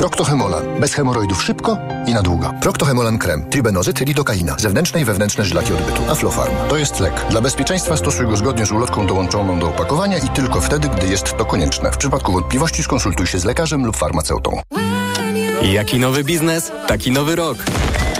Proctohemolan. Bez hemoroidów szybko i na długo. Proctohemolan krem. Tribenozyt, lidokaina. Zewnętrzne i wewnętrzne żylaki odbytu. Aflofarm. To jest lek. Dla bezpieczeństwa stosuj go zgodnie z ulotką dołączoną do opakowania i tylko wtedy, gdy jest to konieczne. W przypadku wątpliwości skonsultuj się z lekarzem lub farmaceutą. Jaki nowy biznes, taki nowy rok.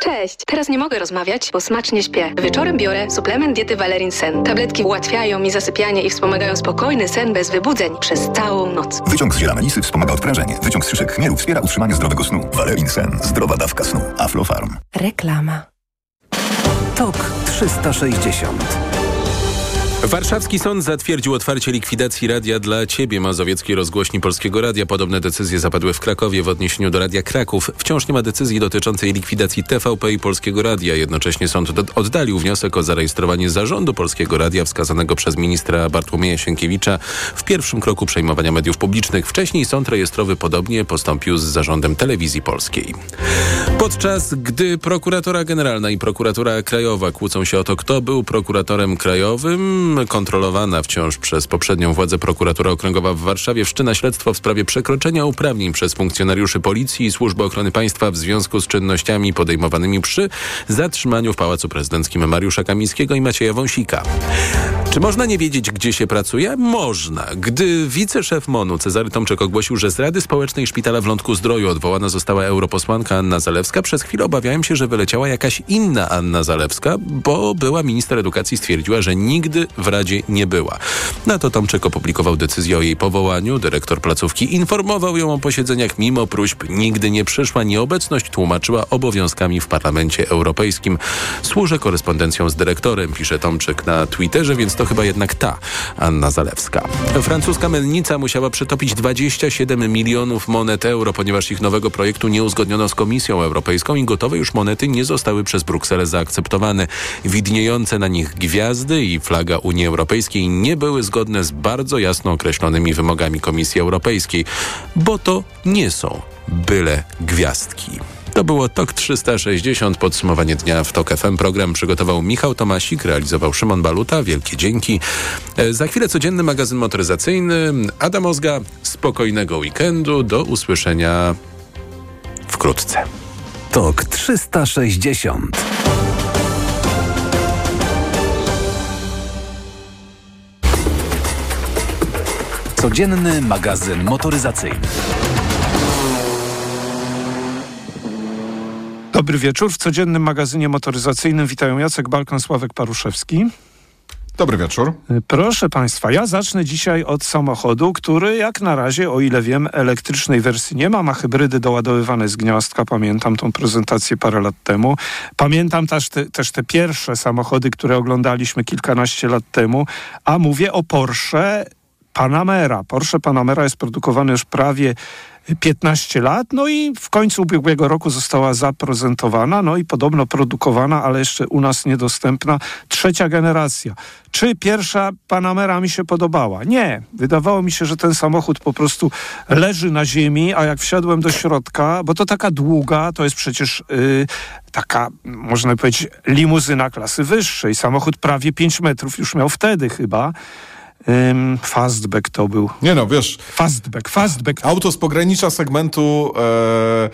Cześć! Teraz nie mogę rozmawiać, bo smacznie śpię. Wieczorem biorę suplement diety Valerin Sen. Tabletki ułatwiają mi zasypianie i wspomagają spokojny sen bez wybudzeń przez całą noc. Wyciąg z ziela melisy wspomaga odprężenie. Wyciąg z szyszek chmielu wspiera utrzymanie zdrowego snu. Valerin Sen. Zdrowa dawka snu. Aflofarm. Reklama. TOK 360 Warszawski sąd zatwierdził otwarcie likwidacji radia dla Ciebie mazowieckiej rozgłośni Polskiego Radia. Podobne decyzje zapadły w Krakowie w odniesieniu do Radia Kraków. Wciąż nie ma decyzji dotyczącej likwidacji TVP i Polskiego Radia. Jednocześnie sąd oddalił wniosek o zarejestrowanie zarządu Polskiego Radia wskazanego przez ministra Bartłomieja Sienkiewicza w pierwszym kroku przejmowania mediów publicznych. Wcześniej sąd rejestrowy podobnie postąpił z zarządem telewizji polskiej. Podczas gdy prokuratora generalna i prokuratura krajowa kłócą się o to, kto był prokuratorem krajowym, kontrolowana wciąż przez poprzednią władzę prokuratura okręgowa w Warszawie wszczyna śledztwo w sprawie przekroczenia uprawnień przez funkcjonariuszy policji i służby ochrony państwa w związku z czynnościami podejmowanymi przy zatrzymaniu w Pałacu Prezydenckim Mariusza Kamińskiego i Macieja Wąsika. Czy można nie wiedzieć, gdzie się pracuje? Można. Gdy wiceszef MONU Cezary Tomczek ogłosił, że z Rady Społecznej Szpitala w Lądku Zdroju odwołana została europosłanka Anna Zalewska, przez chwilę obawiałem się, że wyleciała jakaś inna Anna Zalewska, bo była minister edukacji stwierdziła, że nigdy w Radzie nie była. Na to Tomczek opublikował decyzję o jej powołaniu. Dyrektor placówki informował ją o posiedzeniach mimo próśb. Nigdy nie przyszła. Nieobecność tłumaczyła obowiązkami w Parlamencie Europejskim. Służę korespondencją z dyrektorem, pisze Tomczyk na Twitterze, więc to chyba jednak ta Anna Zalewska. Francuska mennica musiała przetopić 27 milionów monet euro, ponieważ ich nowego projektu nie uzgodniono z Komisją Europejską i gotowe już monety nie zostały przez Brukselę zaakceptowane. Widniejące na nich gwiazdy i flaga Unii Europejskiej nie były zgodne z bardzo jasno określonymi wymogami Komisji Europejskiej, bo to nie są byle gwiazdki. To było TOK 360, podsumowanie dnia w TOK FM. Program przygotował Michał Tomasik, realizował Szymon Baluta. Wielkie dzięki. E, za chwilę codzienny magazyn motoryzacyjny. Adam Ozga, spokojnego weekendu. Do usłyszenia wkrótce. TOK 360 Codzienny magazyn motoryzacyjny. Dobry wieczór. W codziennym magazynie motoryzacyjnym witają Jacek Balkon, Sławek Paruszewski. Dobry wieczór. Proszę Państwa, ja zacznę dzisiaj od samochodu, który jak na razie, o ile wiem, elektrycznej wersji nie ma, ma hybrydy doładowywane z gniazdka. Pamiętam tą prezentację parę lat temu. Pamiętam też te, też te pierwsze samochody, które oglądaliśmy kilkanaście lat temu, a mówię o Porsche Panamera. Porsche Panamera jest produkowany już prawie 15 lat, no i w końcu ubiegłego roku została zaprezentowana, no i podobno produkowana, ale jeszcze u nas niedostępna trzecia generacja. Czy pierwsza Panamera mi się podobała? Nie. Wydawało mi się, że ten samochód po prostu leży na ziemi, a jak wsiadłem do środka, bo to taka długa, to jest przecież yy, taka, można powiedzieć, limuzyna klasy wyższej. Samochód prawie 5 metrów już miał wtedy chyba. Um, fastback to był. Nie no, wiesz. Fastback, fastback. Auto z pogranicza segmentu e,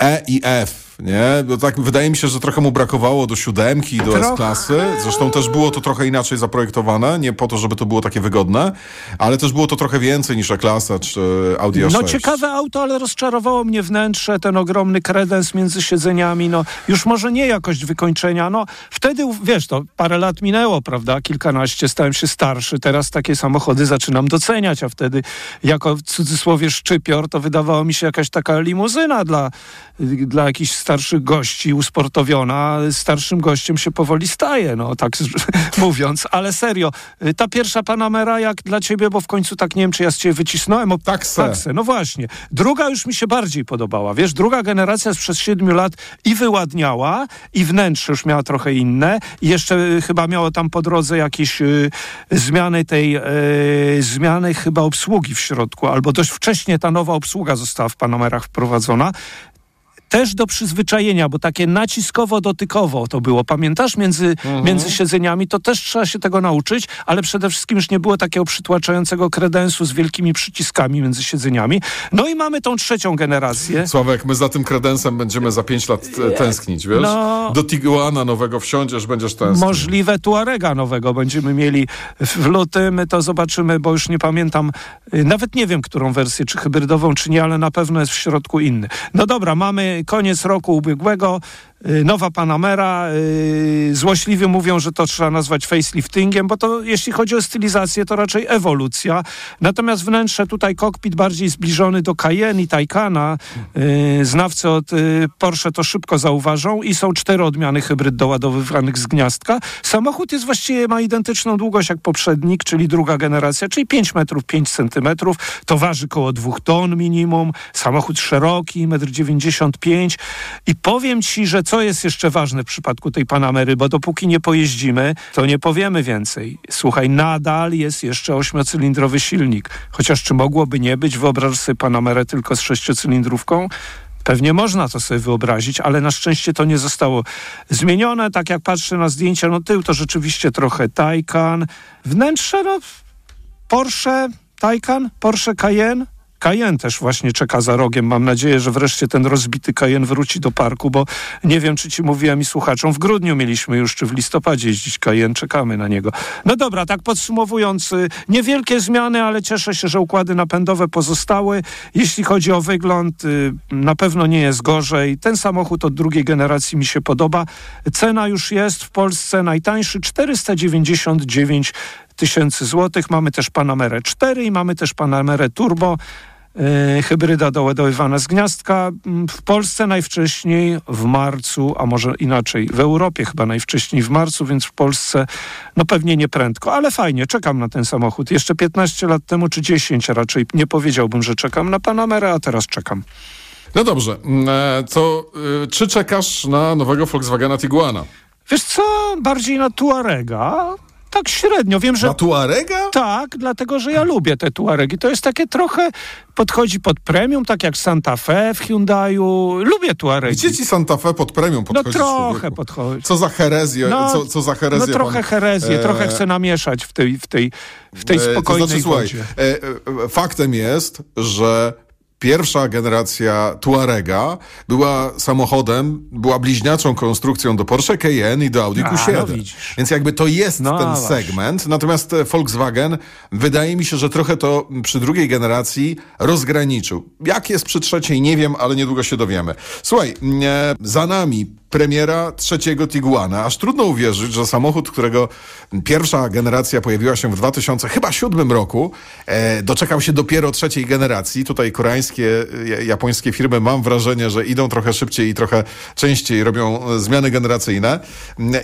e i F nie? Bo tak wydaje mi się, że trochę mu brakowało do siódemki, do. S-klasy. Zresztą też było to trochę inaczej zaprojektowane, nie po to, żeby to było takie wygodne, ale też było to trochę więcej niż E-klasa czy Audi A6. No ciekawe auto, ale rozczarowało mnie wnętrze, ten ogromny kredens między siedzeniami, no już może nie jakość wykończenia, no wtedy, wiesz, to parę lat minęło, prawda, kilkanaście, stałem się starszy, teraz takie samochody zaczynam doceniać, a wtedy jako w cudzysłowie szczypior, to wydawało mi się jakaś taka limuzyna dla, dla jakichś starszych gości usportowiona, starszym gościem się powoli staje, no tak mówiąc. Ale serio, y, ta pierwsza Panamera jak dla ciebie, bo w końcu tak nie wiem, czy ja z ciebie wycisnąłem. O, taksę. taksę. No właśnie. Druga już mi się bardziej podobała. Wiesz, druga generacja przez siedmiu lat i wyładniała, i wnętrze już miała trochę inne. I jeszcze y, chyba miało tam po drodze jakieś y, zmiany tej, y, zmiany chyba obsługi w środku, albo dość wcześnie ta nowa obsługa została w Panamerach wprowadzona też do przyzwyczajenia, bo takie naciskowo-dotykowo to było. Pamiętasz? Między, mhm. między siedzeniami to też trzeba się tego nauczyć, ale przede wszystkim już nie było takiego przytłaczającego kredensu z wielkimi przyciskami między siedzeniami. No i mamy tą trzecią generację. Sławek, my za tym kredensem będziemy za pięć lat tęsknić, wiesz? No, do Tiguana nowego wsiądziesz, będziesz tęsknić. Możliwe Tuarega nowego będziemy mieli w lutym, to zobaczymy, bo już nie pamiętam, y, nawet nie wiem, którą wersję, czy hybrydową, czy nie, ale na pewno jest w środku inny. No dobra, mamy koniec roku ubiegłego nowa Panamera. Y, złośliwie mówią, że to trzeba nazwać faceliftingiem, bo to jeśli chodzi o stylizację, to raczej ewolucja. Natomiast wnętrze tutaj kokpit bardziej zbliżony do Cayenne i Taycana. Y, znawcy od Porsche to szybko zauważą i są cztery odmiany hybryd doładowywanych z gniazdka. Samochód jest właściwie, ma identyczną długość jak poprzednik, czyli druga generacja, czyli 5 metrów 5 centymetrów. To waży koło 2 ton minimum. Samochód szeroki, 1,95 m. I powiem ci, że co jest jeszcze ważne w przypadku tej Panamery, bo dopóki nie pojeździmy, to nie powiemy więcej. Słuchaj, nadal jest jeszcze ośmiocylindrowy silnik. Chociaż czy mogłoby nie być, wyobraź sobie Panamerę tylko z sześciocylindrówką? Pewnie można to sobie wyobrazić, ale na szczęście to nie zostało zmienione. Tak jak patrzę na zdjęcia, no tył to rzeczywiście trochę Taycan. Wnętrze, no Porsche Taycan, Porsche Cayenne, Cayenne też właśnie czeka za rogiem. Mam nadzieję, że wreszcie ten rozbity Cayenne wróci do parku, bo nie wiem, czy ci mówiłem i słuchaczom, w grudniu mieliśmy już, czy w listopadzie jeździć Cayenne, czekamy na niego. No dobra, tak podsumowując, y, niewielkie zmiany, ale cieszę się, że układy napędowe pozostały. Jeśli chodzi o wygląd, y, na pewno nie jest gorzej. Ten samochód od drugiej generacji mi się podoba. Cena już jest w Polsce najtańszy 499 tysięcy złotych. Mamy też Panamerę 4 i mamy też Panamerę Turbo. Yy, hybryda doładowywana z gniazdka mm, w Polsce najwcześniej w marcu, a może inaczej, w Europie chyba najwcześniej w marcu, więc w Polsce no pewnie nie prędko, ale fajnie, czekam na ten samochód. Jeszcze 15 lat temu czy 10 raczej nie powiedziałbym, że czekam na Panamerę, a teraz czekam. No dobrze, mm, e, co, y, czy czekasz na nowego Volkswagena Tiguana? Wiesz co, bardziej na Tuarega, tak średnio. Wiem, że... Na Tuarega? Tak, dlatego, że ja lubię te Tuaregi. To jest takie trochę, podchodzi pod premium, tak jak Santa Fe w Hyundaiu. Lubię Tuaregi. Gdzie ci Santa Fe pod premium podchodzi? No trochę człowieku? podchodzi. Co za herezję? No, co, co za herezję No trochę pan... herezję, e... trochę chcę namieszać w tej, w tej, w tej spokojnej e, to znaczy, słuchaj, e, e, faktem jest, że pierwsza generacja Tuarega była samochodem, była bliźniaczą konstrukcją do Porsche Cayenne i do Audi Q7. No Więc jakby to jest no, ten segment. Natomiast e, Volkswagen wydaje mi się, że trochę to przy drugiej generacji rozgraniczył. Jak jest przy trzeciej, nie wiem, ale niedługo się dowiemy. Słuchaj, e, za nami premiera trzeciego Tiguana. Aż trudno uwierzyć, że samochód, którego pierwsza generacja pojawiła się w 2007 roku, e, doczekał się dopiero trzeciej generacji. Tutaj koreańskie, japońskie firmy mam wrażenie, że idą trochę szybciej i trochę częściej robią e, zmiany generacyjne.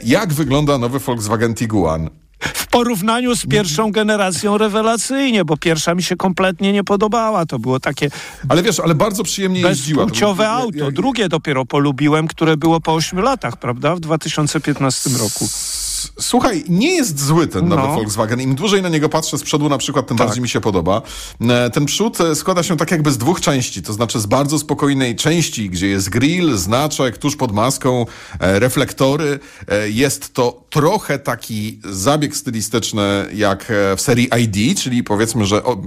Jak wygląda nowy Volkswagen Tiguan? W porównaniu z pierwszą generacją rewelacyjnie, bo pierwsza mi się kompletnie nie podobała. To było takie... Ale wiesz, ale bardzo przyjemnie jeździła. Bezpłciowe auto. Drugie dopiero polubiłem, które było po 8 latach, prawda? W 2015 roku. Słuchaj, nie jest zły ten nowy no. Volkswagen. Im dłużej na niego patrzę z przodu na przykład, tym tak. bardziej mi się podoba. E, ten przód e, składa się tak jakby z dwóch części, to znaczy z bardzo spokojnej części, gdzie jest grill, znaczek, tuż pod maską, e, reflektory. Jest to trochę taki zabieg stylistyczny jak w serii ID, czyli powiedzmy, że o,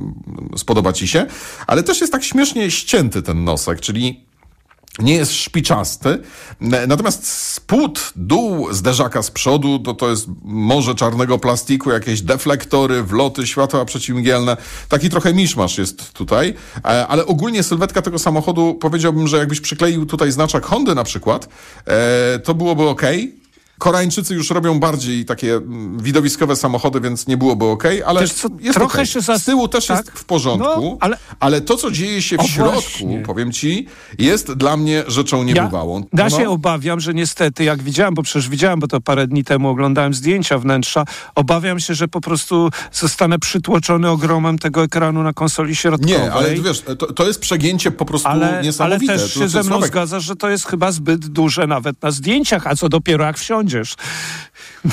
spodoba ci się, ale też jest tak śmiesznie ścięty ten nosek, czyli nie jest szpiczasty, natomiast spód, dół zderzaka z przodu, to, to jest morze czarnego plastiku, jakieś deflektory, wloty, światła przeciwmgielne. Taki trochę miszmasz jest tutaj, e, ale ogólnie sylwetka tego samochodu powiedziałbym, że jakbyś przykleił tutaj znaczek Hondy na przykład, e, to byłoby ok. Koreańczycy już robią bardziej takie mm, widowiskowe samochody, więc nie byłoby ok, ale co, jest trochę okej. się zas- Z tyłu też tak. jest w porządku, No, ale- ale... to, co dzieje się w O, środku, właśnie. powiem ci, jest dla mnie rzeczą niebywałą. Ja, ja No. się obawiam, że niestety, jak widziałem, bo przecież widziałem, bo to parę dni temu oglądałem zdjęcia wnętrza, obawiam się, że po prostu zostanę przytłoczony ogromem tego ekranu na konsoli środkowej. Nie, ale wiesz, to, to jest przegięcie po prostu ale, ale niesamowite. też To się znaczy, ze mną Sławek, zgadzasz, że to jest chyba zbyt duże nawet na zdjęciach, a co dopiero jak wsiądziesz.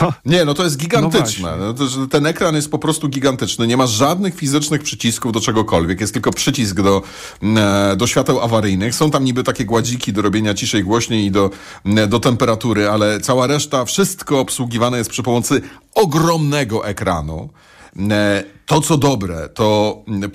No. Nie, no to jest No gigantyczne. No ten ekran jest po prostu gigantyczny. Nie ma żadnych fizycznych przycisków do czegokolwiek. Jest tylko przycisk do, e, do świateł awaryjnych. Są tam niby takie gładziki do robienia ciszej, głośniej i do, e, do temperatury, ale cała reszta, wszystko obsługiwane jest przy pomocy ogromnego ekranu. E, To, co dobre, to mm,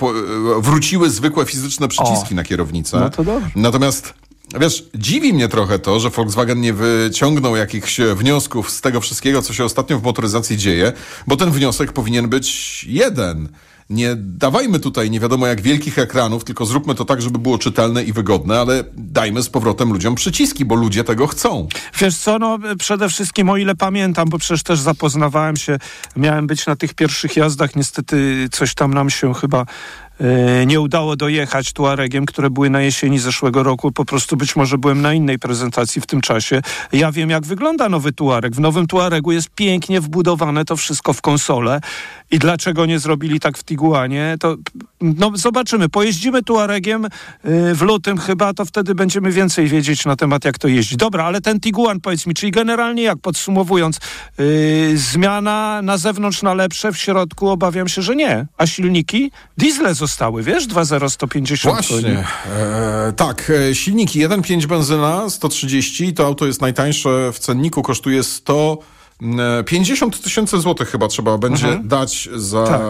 wróciły zwykłe fizyczne przyciski O. na kierownicę. No to dobrze. Natomiast Wiesz, dziwi mnie trochę to, że Volkswagen nie wyciągnął jakichś wniosków z tego wszystkiego, co się ostatnio w motoryzacji dzieje, bo ten wniosek powinien być jeden. Nie dawajmy tutaj nie wiadomo jak wielkich ekranów, tylko zróbmy to tak, żeby było czytelne i wygodne, ale dajmy z powrotem ludziom przyciski, bo ludzie tego chcą. Wiesz co, no przede wszystkim o ile pamiętam, bo przecież też zapoznawałem się, miałem być na tych pierwszych jazdach, niestety coś tam nam się chyba e, nie udało dojechać Tuaregiem, które były na jesieni zeszłego roku. Po prostu być może byłem na innej prezentacji w tym czasie. Ja wiem, jak wygląda nowy Tuareg. W nowym Tuaregu jest pięknie wbudowane to wszystko w konsolę. I dlaczego nie zrobili tak w Tiguanie, to no, zobaczymy. Pojeździmy Tuaregiem y, w lutym chyba, to wtedy będziemy więcej wiedzieć na temat, jak to jeździ. Dobra, ale ten Tiguan, powiedz mi, czyli generalnie, jak podsumowując, y, zmiana na zewnątrz na lepsze, w środku obawiam się, że nie. A silniki? Diesle zostały, wiesz? 2.0 150 koni. Właśnie. E, tak, e, silniki 1.5 benzyna 130, to auto jest najtańsze w cenniku, kosztuje 100 e, 50 tysięcy złotych chyba trzeba będzie Mhm. dać za Tak.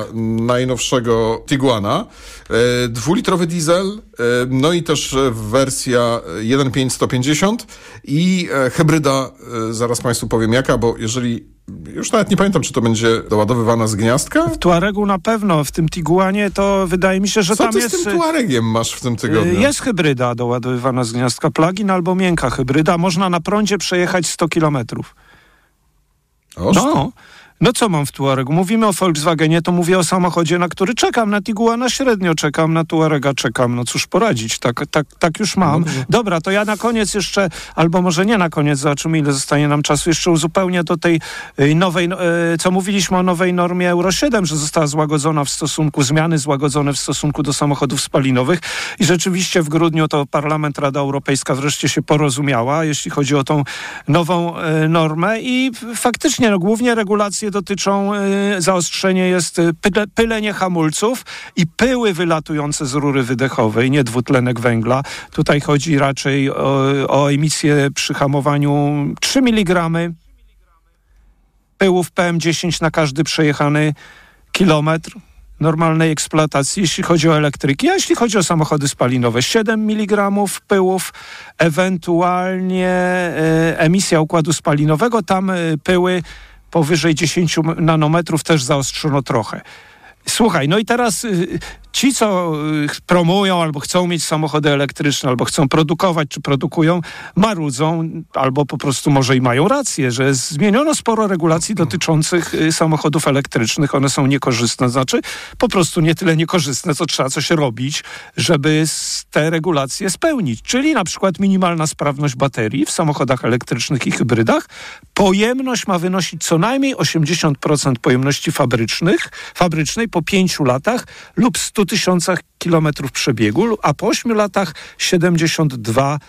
najnowszego Tiguana. E, dwulitrowy diesel, e, no i też e, wersja 1.5 150 i e, hybryda, e, zaraz Państwu powiem jaka, bo jeżeli, już nawet nie pamiętam, czy to będzie doładowywana z gniazdka? W Tuaregu na pewno, w tym Tiguanie to wydaje mi się, że Co tam ty jest... z tym Tuaregiem masz w tym tygodniu? y, Jest hybryda doładowywana z gniazdka plugin albo miękka hybryda. Można na prądzie przejechać 100 kilometrów. Ty. No. No co mam w Tuaregu? Mówimy o Volkswagenie, to mówię o samochodzie, na który czekam. Na Tiguana średnio czekam, na Tuarega czekam. No cóż poradzić, tak, tak, tak już mam. Dobra, to ja na koniec jeszcze, albo może nie na koniec, zobaczymy ile zostanie nam czasu, jeszcze uzupełnię do tej y, nowej, no, y, co mówiliśmy o nowej normie Euro 7, że została złagodzona w stosunku, zmiany złagodzone w stosunku do samochodów spalinowych i rzeczywiście w grudniu to Parlament, Rada Europejska wreszcie się porozumiała, jeśli chodzi o tą nową y, normę i faktycznie no, głównie regulacje dotyczą, y, zaostrzenie jest y, pyle, pylenie hamulców i pyły wylatujące z rury wydechowej, nie dwutlenek węgla. Tutaj chodzi raczej o, o emisję przy hamowaniu 3 mg pyłów PM10 na każdy przejechany kilometr normalnej eksploatacji, jeśli chodzi o elektryki, a jeśli chodzi o samochody spalinowe, 7 mg pyłów, ewentualnie e, emisja układu spalinowego, tam pyły powyżej 10 nanometrów też zaostrzono trochę. Słuchaj, no i teraz y, ci, co y, promują albo chcą mieć samochody elektryczne, albo chcą produkować, czy produkują, marudzą, albo po prostu może i mają rację, że zmieniono sporo regulacji dotyczących y, samochodów elektrycznych. One są niekorzystne, znaczy po prostu nie tyle niekorzystne, co trzeba coś robić, żeby te regulacje spełnić. Czyli na przykład minimalna sprawność baterii w samochodach elektrycznych i hybrydach. Pojemność ma wynosić co najmniej 80% pojemności fabrycznych, fabrycznej po 5 latach lub 100 tysiącach kilometrów przebiegu, a po 8 latach 72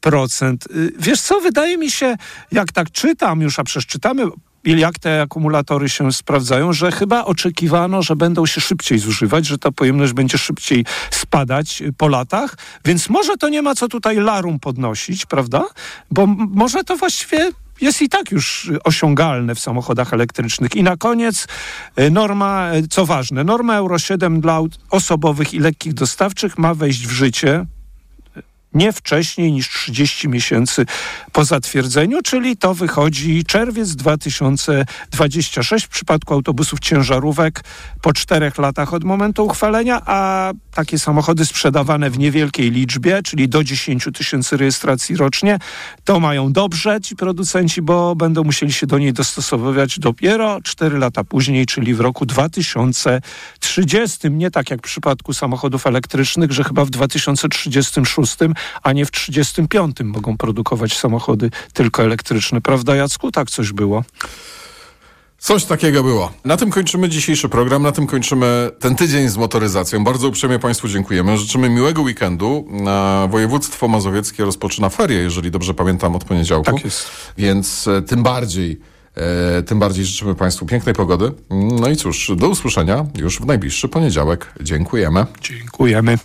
procent. Y, Wiesz co, wydaje mi się, jak tak czytam już, a przecież czytamy, i jak te akumulatory się sprawdzają, że chyba oczekiwano, że będą się szybciej zużywać, że ta pojemność będzie szybciej spadać y, po latach, więc może to nie ma co tutaj larum podnosić, prawda? Bo może to właściwie jest i tak już osiągalne w samochodach elektrycznych. I na koniec y, norma, y, co ważne, norma Euro 7 dla osobowych i lekkich dostawczych ma wejść w życie nie wcześniej niż 30 miesięcy po zatwierdzeniu, czyli to wychodzi czerwiec 2026 w przypadku autobusów ciężarówek po czterech latach od momentu uchwalenia, a takie samochody sprzedawane w niewielkiej liczbie, czyli do 10 tysięcy rejestracji rocznie, to mają dobrze ci producenci, bo będą musieli się do niej dostosowywać dopiero 4 lata później, czyli w roku 2030. Nie tak jak w przypadku samochodów elektrycznych, że chyba w 2036, a nie w 35 mogą produkować samochody tylko elektryczne. Prawda Jacku? Tak coś było. Coś takiego było. Na tym kończymy dzisiejszy program, na tym kończymy ten tydzień z motoryzacją. Bardzo uprzejmie Państwu dziękujemy. Życzymy miłego weekendu. Województwo mazowieckie rozpoczyna ferie, jeżeli dobrze pamiętam, od poniedziałku. Tak jest. Więc e, tym bardziej, e, tym bardziej życzymy Państwu pięknej pogody. No i cóż, do usłyszenia już w najbliższy poniedziałek. Dziękujemy. Dziękujemy.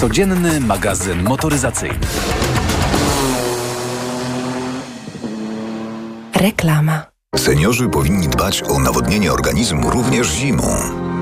Codzienny magazyn motoryzacyjny. Reklama. Seniorzy powinni dbać o nawodnienie organizmu również zimą.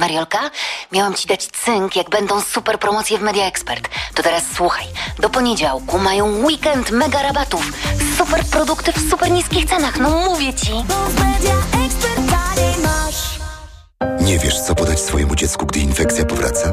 Mariolka, miałam ci dać cynk, jak będą super promocje w Media Expert. To teraz słuchaj. Do poniedziałku mają weekend mega rabatów. Super produkty w super niskich cenach, no mówię ci. Nie wiesz, co podać swojemu dziecku, gdy infekcja powraca?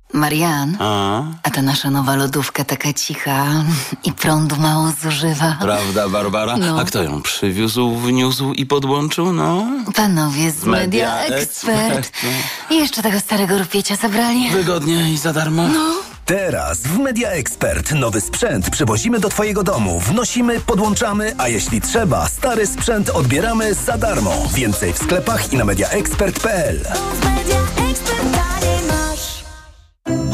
Marian, A? a ta nasza nowa lodówka taka cicha i prądu mało zużywa. Prawda, Barbara? No. A kto ją przywiózł, wniósł i podłączył? No. Panowie z Media, Media Expert. I jeszcze tego starego rupiecia zabrali. Wygodnie i za darmo. Teraz w Media Expert nowy sprzęt przywozimy do Twojego domu. Wnosimy, podłączamy, a jeśli trzeba, stary sprzęt odbieramy za darmo. Więcej w sklepach i na mediaexpert.pl.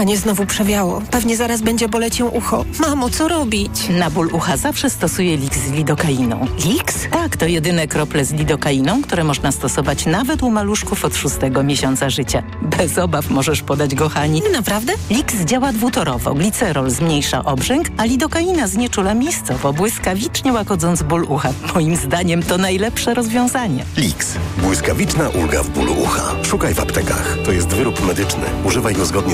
Hanie znowu przewiało. Pewnie zaraz będzie boleć ją ucho. Mamo, co robić? Na ból ucha zawsze stosuję Lix z lidokainą. Lix? Tak, to jedyne krople z lidokainą, które można stosować nawet u maluszków od szóstego miesiąca życia. Bez obaw możesz podać go Hani. Naprawdę? Lix działa dwutorowo. Glicerol zmniejsza obrzęk, a lidokaina znieczula miejscowo, błyskawicznie łagodząc ból ucha. Moim zdaniem to najlepsze rozwiązanie. Lix. Błyskawiczna ulga w bólu ucha. Szukaj w aptekach. To jest wyrób medyczny. Używaj go zgodnie z